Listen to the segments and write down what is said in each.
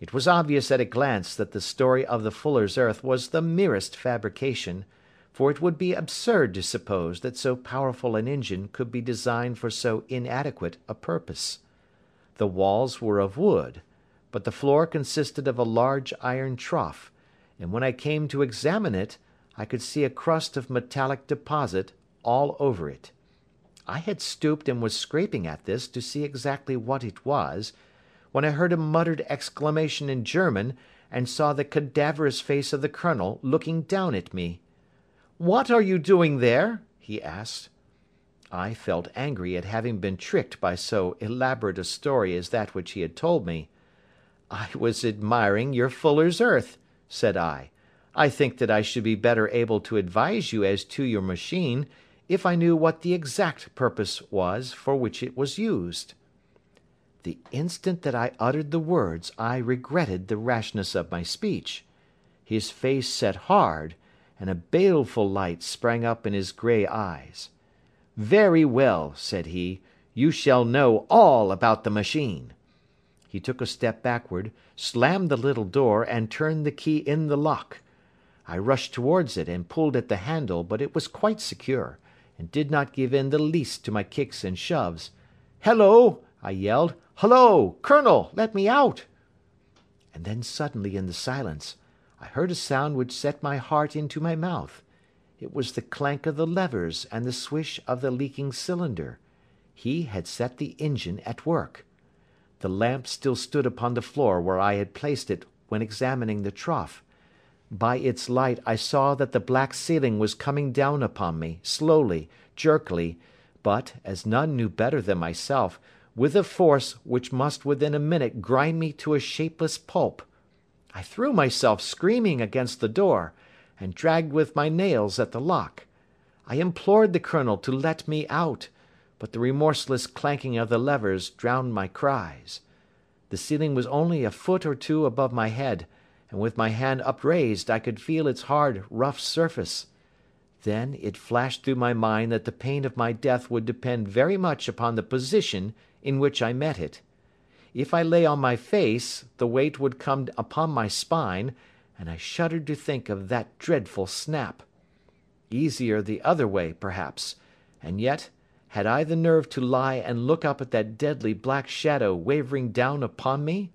It was obvious at a glance that the story of the Fuller's Earth was the merest fabrication, for it would be absurd to suppose that so powerful an engine could be designed for so inadequate a purpose. The walls were of wood, but the floor consisted of a large iron trough, and when I came to examine it I could see a crust of metallic deposit all over it. I had stooped and was scraping at this to see exactly what it was, when I heard a muttered exclamation in German and saw the cadaverous face of the Colonel looking down at me. "What are you doing there?" he asked. I felt angry at having been tricked by so elaborate a story as that which he had told me. "I was admiring your Fuller's Earth," said I. "I think that I should be better able to advise you as to your machine if I knew what the exact purpose was for which it was used." The instant that I uttered the words I regretted the rashness of my speech. His face set hard, and a baleful light sprang up in his grey eyes. "Very well," said he, "you shall know all about the machine." He took a step backward, slammed the little door, and turned the key in the lock. I rushed towards it and pulled at the handle, but it was quite secure, and did not give in the least to my kicks and shoves. "Hello!" I yelled. "Hullo! Colonel, let me out!" And then suddenly in the silence I heard a sound which set my heart into my mouth. It was the clank of the levers and the swish of the leaking cylinder. He had set the engine at work. The lamp still stood upon the floor where I had placed it when examining the trough. By its light I saw that the black ceiling was coming down upon me, slowly, jerkily, but, as none knew better than myself, with a force which must within a minute grind me to a shapeless pulp. I threw myself screaming against the door, and dragged with my nails at the lock. I implored the Colonel to let me out, but the remorseless clanking of the levers drowned my cries. The ceiling was only a foot or two above my head, and with my hand upraised I could feel its hard, rough surface. Then it flashed through my mind that the pain of my death would depend very much upon the position in which I met it. If I lay on my face, the weight would come upon my spine, and I shuddered to think of that dreadful snap. Easier the other way, perhaps, and yet, had I the nerve to lie and look up at that deadly black shadow wavering down upon me?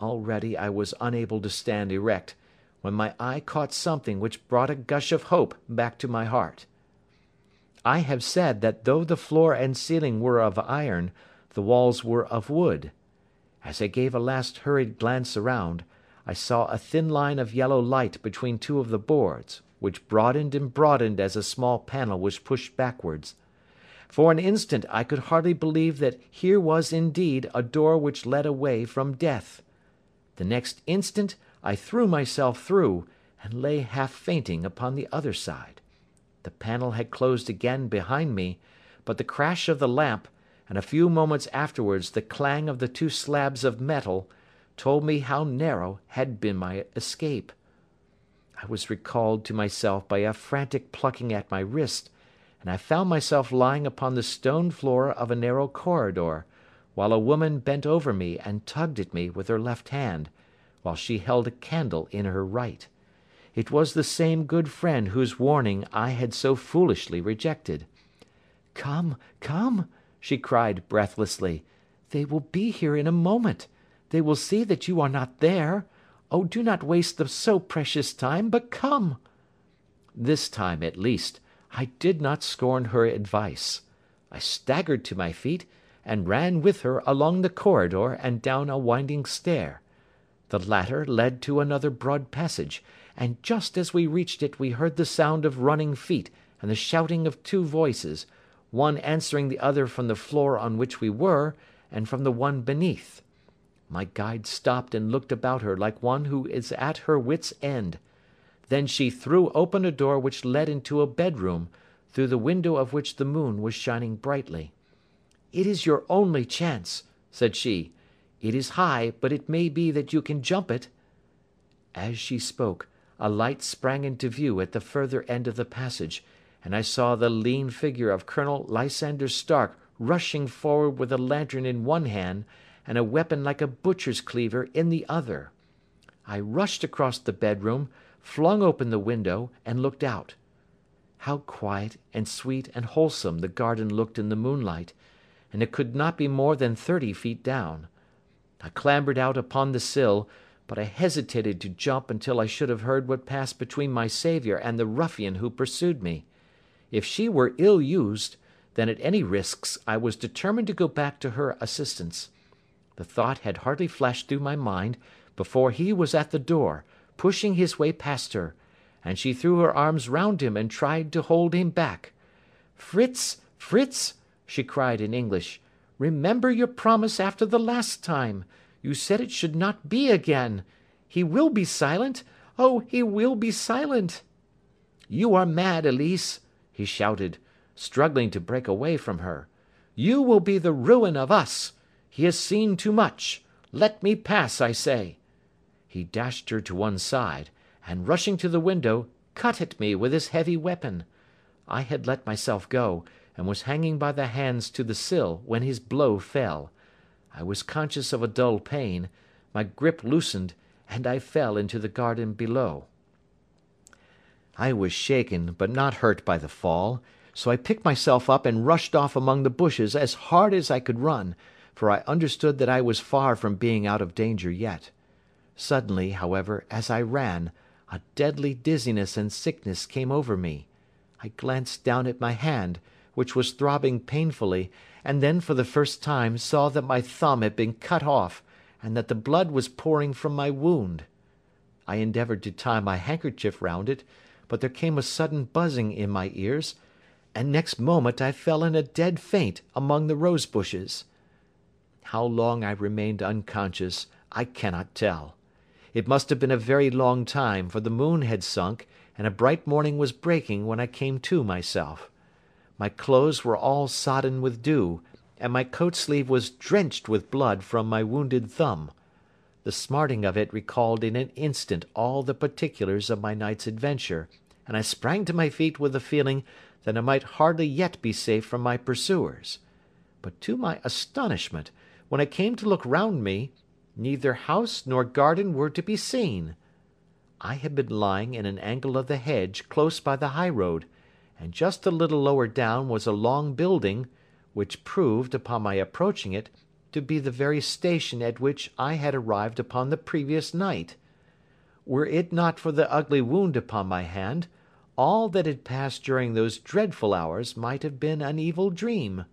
Already I was unable to stand erect, when my eye caught something which brought a gush of hope back to my heart. I have said that though the floor and ceiling were of iron, the walls were of wood. As I gave a last hurried glance around, I saw a thin line of yellow light between two of the boards, which broadened and broadened as a small panel was pushed backwards. For an instant I could hardly believe that here was indeed a door which led away from death. The next instant I threw myself through, and lay half fainting upon the other side. The panel had closed again behind me, but the crash of the lamp, and a few moments afterwards the clang of the two slabs of metal, told me how narrow had been my escape. I was recalled to myself by a frantic plucking at my wrist, and I found myself lying upon the stone floor of a narrow corridor, while a woman bent over me and tugged at me with her left hand, while she held a candle in her right. It was the same good friend whose warning I had so foolishly rejected. "Come, come!" she cried breathlessly. "They will be here in a moment. They will see that you are not there. Oh, do not waste the so precious time, but come!" This time, at least, I did not scorn her advice. I staggered to my feet, and ran with her along the corridor and down a winding stair. The latter led to another broad passage, and just as we reached it we heard the sound of running feet and the shouting of two voices, one answering the other from the floor on which we were, and from the one beneath. My guide stopped and looked about her like one who is at her wits' end. Then she threw open a door which led into a bedroom, through the window of which the moon was shining brightly. "It is your only chance," said she. It is high, but it may be that you can jump it." As she spoke, a light sprang into view at the further end of the passage, and I saw the lean figure of Colonel Lysander Stark rushing forward with a lantern in one hand and a weapon like a butcher's cleaver in the other. I rushed across the bedroom, flung open the window, and looked out. How quiet and sweet and wholesome the garden looked in the moonlight, and it could not be more than thirty feet down. I clambered out upon the sill, but I hesitated to jump until I should have heard what passed between my saviour and the ruffian who pursued me. If she were ill used, then at any risks I was determined to go back to her assistance. The thought had hardly flashed through my mind before he was at the door, pushing his way past her, and she threw her arms round him and tried to hold him back. "Fritz, Fritz!" she cried in English, "remember your promise after the last time. You said it should not be again. He will be silent. Oh, he will be silent!" "You are mad, Elise!" he shouted, struggling to break away from her. "You will be the ruin of us. He has seen too much. Let me pass, I say." He dashed her to one side, and rushing to the window, cut at me with his heavy weapon. I had let myself go, and was hanging by the hands to the sill, when his blow fell. I was conscious of a dull pain, my grip loosened, and I fell into the garden below. I was shaken, but not hurt by the fall, so I picked myself up and rushed off among the bushes as hard as I could run, for I understood that I was far from being out of danger yet. Suddenly, however, as I ran, a deadly dizziness and sickness came over me. I glanced down at my hand, which was throbbing painfully, and then for the first time saw that my thumb had been cut off, and that the blood was pouring from my wound. I endeavoured to tie my handkerchief round it, but there came a sudden buzzing in my ears, and next moment I fell in a dead faint among the rose bushes. How long I remained unconscious I cannot tell. It must have been a very long time, for the moon had sunk, and a bright morning was breaking when I came to myself. My clothes were all sodden with dew, and my coat sleeve was drenched with blood from my wounded thumb. The smarting of it recalled in an instant all the particulars of my night's adventure, and I sprang to my feet with the feeling that I might hardly yet be safe from my pursuers. But to my astonishment, when I came to look round me, neither house nor garden were to be seen. I had been lying in an angle of the hedge close by the high road, and just a little lower down was a long building, which proved, upon my approaching it, to be the very station at which I had arrived upon the previous night. Were it not for the ugly wound upon my hand, all that had passed during those dreadful hours might have been an evil dream.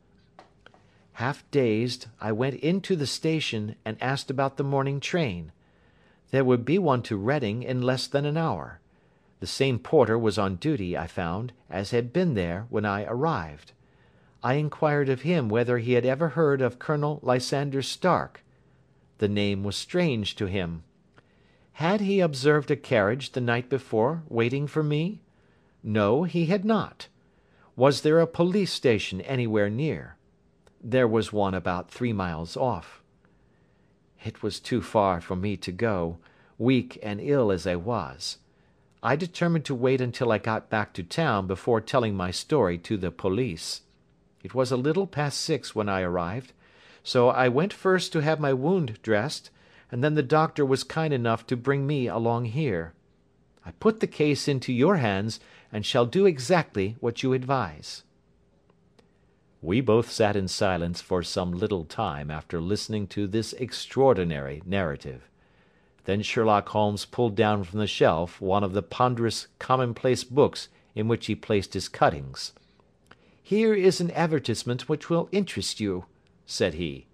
Half dazed, I went into the station and asked about the morning train. There would be one to Reading in less than an hour. The same porter was on duty, I found, as had been there when I arrived. I inquired of him whether he had ever heard of Colonel Lysander Stark. The name was strange to him. Had he observed a carriage the night before waiting for me? No, he had not. Was there a police station anywhere near? There was one about three miles off. It was too far for me to go, weak and ill as I was. I determined to wait until I got back to town before telling my story to the police. It was a little past six when I arrived, so I went first to have my wound dressed, and then the doctor was kind enough to bring me along here. I put the case into your hands, and shall do exactly what you advise." We both sat in silence for some little time after listening to this extraordinary narrative. Then Sherlock Holmes pulled down from the shelf one of the ponderous commonplace books in which he placed his cuttings. "Here is an advertisement which will interest you," said he.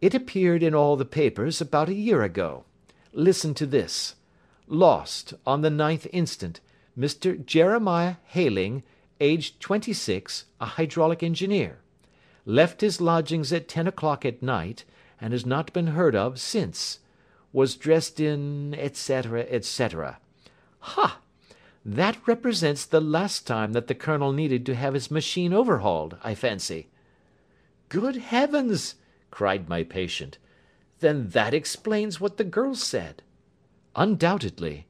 "It appeared in all the papers about a year ago. Listen to this: 'Lost, on the 9th instant, Mr. Jeremiah Hayling, aged twenty six, a hydraulic engineer. Left his lodgings at ten o'clock at night, and has not been heard of since. Was dressed in, etc., etc.' Ha! That represents the last time that the Colonel needed to have his machine overhauled, I fancy." "Good heavens!" cried my patient. "Then that explains what the girl said." "Undoubtedly.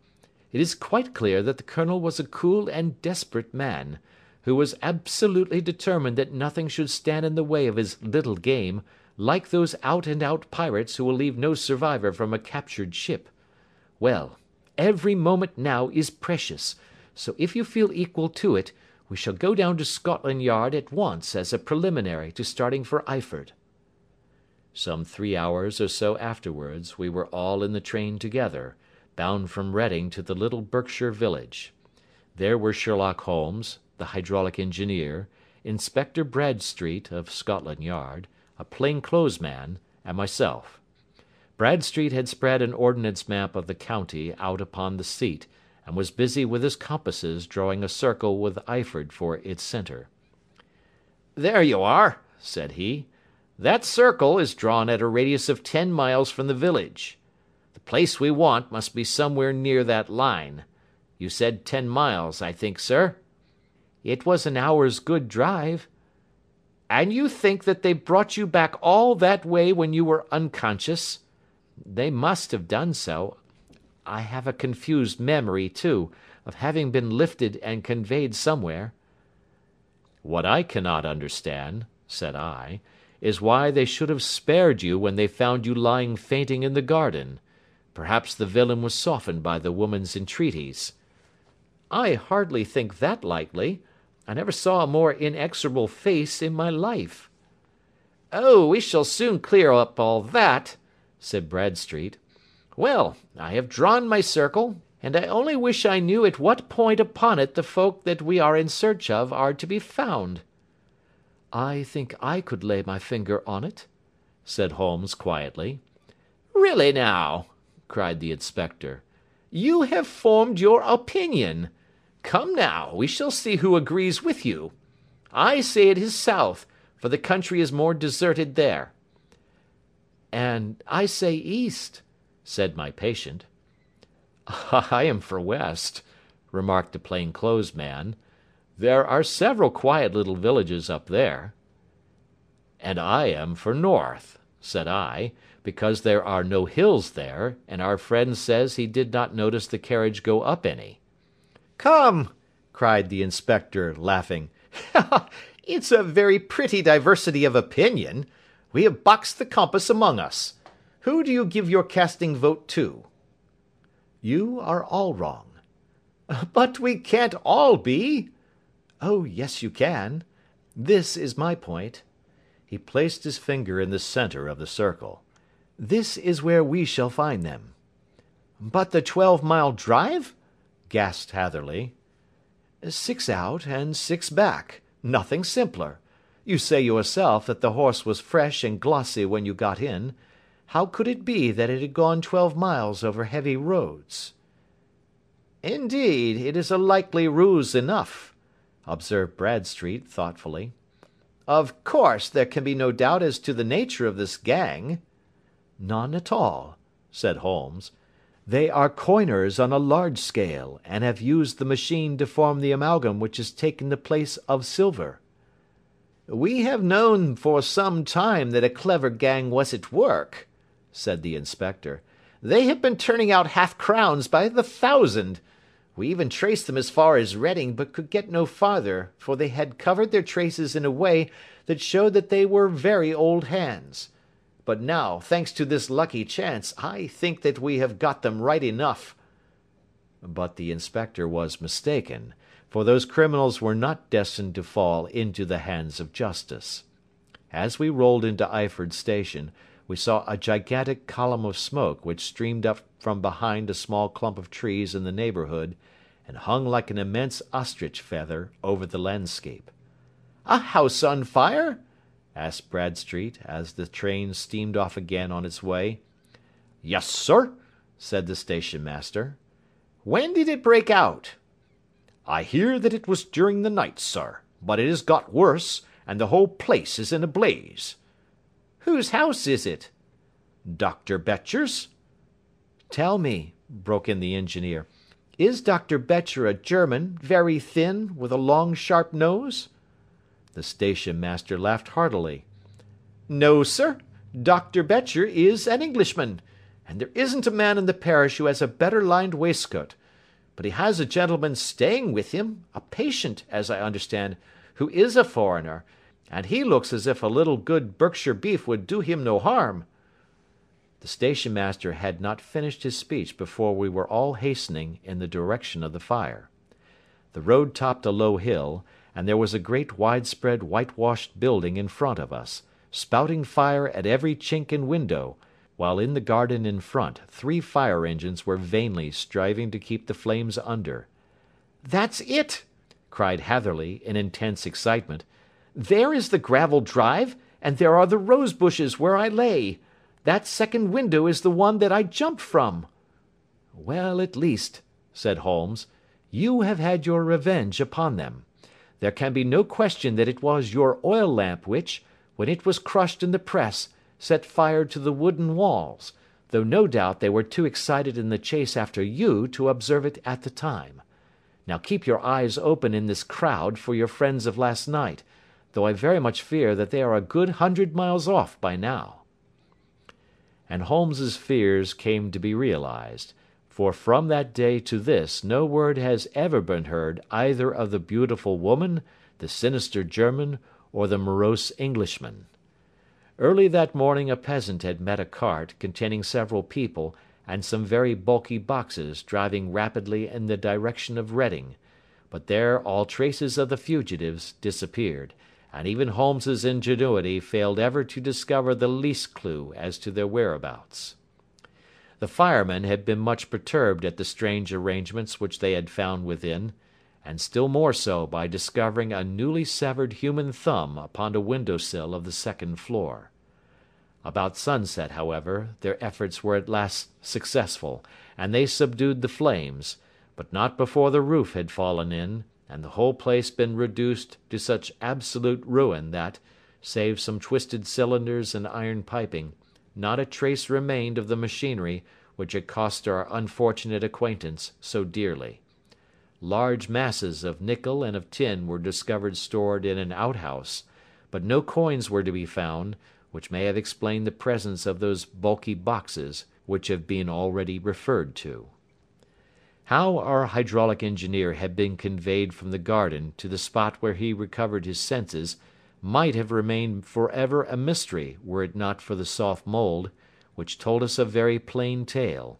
It is quite clear that the Colonel was a cool and desperate man, who was absolutely determined that nothing should stand in the way of his little game, like those out and out pirates who will leave no survivor from a captured ship. Well, every moment now is precious, so if you feel equal to it, we shall go down to Scotland Yard at once as a preliminary to starting for Eyford. Some three hours or so afterwards we were all in the train together, bound from Reading to the little Berkshire village. There were Sherlock Holmes, the hydraulic engineer, Inspector Bradstreet, of Scotland Yard, a plain clothes man, and myself. Bradstreet had spread an ordnance map of the county out upon the seat, and was busy with his compasses drawing a circle with Eyford for its centre. "There you are," said he. "That circle is drawn at a radius of ten miles from the village. The place we want must be somewhere near that line. You said ten miles, I think, sir?" "It was an hour's good drive." "And you think that they brought you back all that way when you were unconscious?" "They must have done so. I have a confused memory, too, of having been lifted and conveyed somewhere." "What I cannot understand," said I, "is why they should have spared you when they found you lying fainting in the garden. Perhaps the villain was softened by the woman's entreaties." "I hardly think that likely. I never saw a more inexorable face in my life." "Oh, we shall soon clear up all that," said Bradstreet. Well, I have drawn my circle, and I only wish I knew at what point upon it the folk that we are in search of are to be found." "I think I could lay my finger on it," said Holmes quietly. "Really now!" cried the inspector. "You have formed your opinion. Come now, we shall see who agrees with you. I say it is south, for the country is more deserted there." "And I say east said my patient. Ah, "I am for west," remarked the plain clothes man. "There are several quiet little villages up there." "And I am for north," said I, "because there are no hills there, and our friend says he did not notice the carriage go up any." "Come!" cried the inspector, laughing. "It's a very pretty diversity of opinion. We have boxed the compass among us. Who do you give your casting vote to?" "You are all wrong." "But we can't all be." "Oh, yes, you can. This is my point." He placed his finger in the centre of the circle. "This is where we shall find them." "But the twelve mile drive?" Gasped Hatherley. "Six out and six back. Nothing simpler. You say yourself that the horse was fresh and glossy when you got in. How could it be that it had gone twelve miles over heavy roads?" "Indeed, it is a likely ruse enough," observed Bradstreet thoughtfully. "Of course there can be no doubt as to the nature of this gang." "None at all," said Holmes. "They are coiners on a large scale, and have used the machine to form the amalgam which has taken the place of silver." "We have known for some time that a clever gang was at work said the inspector. "They have been turning out half crowns by the thousand. We even traced them as far as Reading, but could get no farther, for they had covered their traces in a way that showed that they were very old hands. But now, thanks to this lucky chance, I think that we have got them right enough." But the inspector was mistaken, for those criminals were not destined to fall into the hands of justice. As we rolled into Eyford station we saw a gigantic column of smoke which streamed up from behind a small clump of trees in the neighbourhood, and hung like an immense ostrich feather over the landscape. "A house on fire?" Asked Bradstreet, as the train steamed off again on its way. "Yes, sir," said the station master. "When did it break out?" "I hear that it was during the night, sir, but it has got worse, and the whole place is in a blaze. Whose house is it?" "Dr. Becher's." "Tell me," broke in the engineer, "is Dr. Becher a German, very thin, with a long sharp nose?" The station master laughed heartily. "No, sir. Dr. Becher is an Englishman, and there isn't a man in the parish who has a better lined waistcoat. But he has a gentleman staying with him, a patient, as I understand, who is a foreigner and he looks as if a little good Berkshire beef would do him no harm." The station master had not finished his speech before we were all hastening in the direction of the fire. The road topped a low hill, and there was a great widespread whitewashed building in front of us, spouting fire at every chink and window, while in the garden in front three fire engines were vainly striving to keep the flames under. "That's it!" cried Hatherley, in intense excitement. "There is the gravel drive, and there are the rose bushes where I lay. That second window is the one that I jumped from." "Well, at least," said Holmes, "you have had your revenge upon them. There can be no question that it was your oil lamp which, when it was crushed in the press, set fire to the wooden walls, though no doubt they were too excited in the chase after you to observe it at the time. Now keep your eyes open in this crowd for your friends of last night, though I very much fear that they are a good hundred miles off by now." And Holmes's fears came to be realised for from that day to this no word has ever been heard either of the beautiful woman, the sinister German, or the morose Englishman. Early that morning a peasant had met a cart, containing several people and some very bulky boxes driving rapidly in the direction of Reading, but there all traces of the fugitives disappeared, and even Holmes's ingenuity failed ever to discover the least clue as to their whereabouts. The firemen had been much perturbed at the strange arrangements which they had found within, and still more so by discovering a newly severed human thumb upon a window sill of the second floor. About sunset, however, their efforts were at last successful, and they subdued the flames, but not before the roof had fallen in, and the whole place been reduced to such absolute ruin that, save some twisted cylinders and iron piping, not a trace remained of the machinery which had cost our unfortunate acquaintance so dearly. Large masses of nickel and of tin were discovered stored in an outhouse, but no coins were to be found, which may have explained the presence of those bulky boxes which have been already referred to. How our hydraulic engineer had been conveyed from the garden to the spot where he recovered his senses might have remained for ever a mystery were it not for the soft mould, which told us a very plain tale.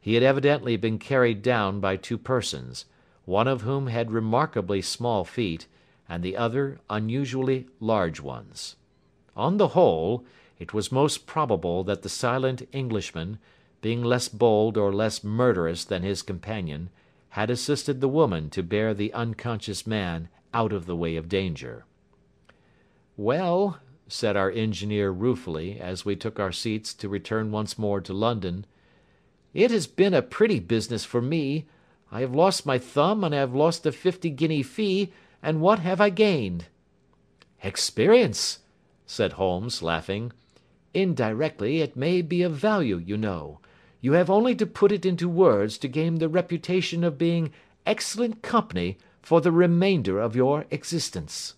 He had evidently been carried down by two persons, one of whom had remarkably small feet, and the other unusually large ones. On the whole, it was most probable that the silent Englishman, being less bold or less murderous than his companion, had assisted the woman to bear the unconscious man out of the way of danger. "Well," said our engineer ruefully, as we took our seats to return once more to London, "it has been a pretty business for me. I have lost my thumb and I have lost a fifty guinea fee, and what have I gained?" "Experience," said Holmes, laughing. "Indirectly it may be of value, you know. You have only to put it into words to gain the reputation of being excellent company for the remainder of your existence."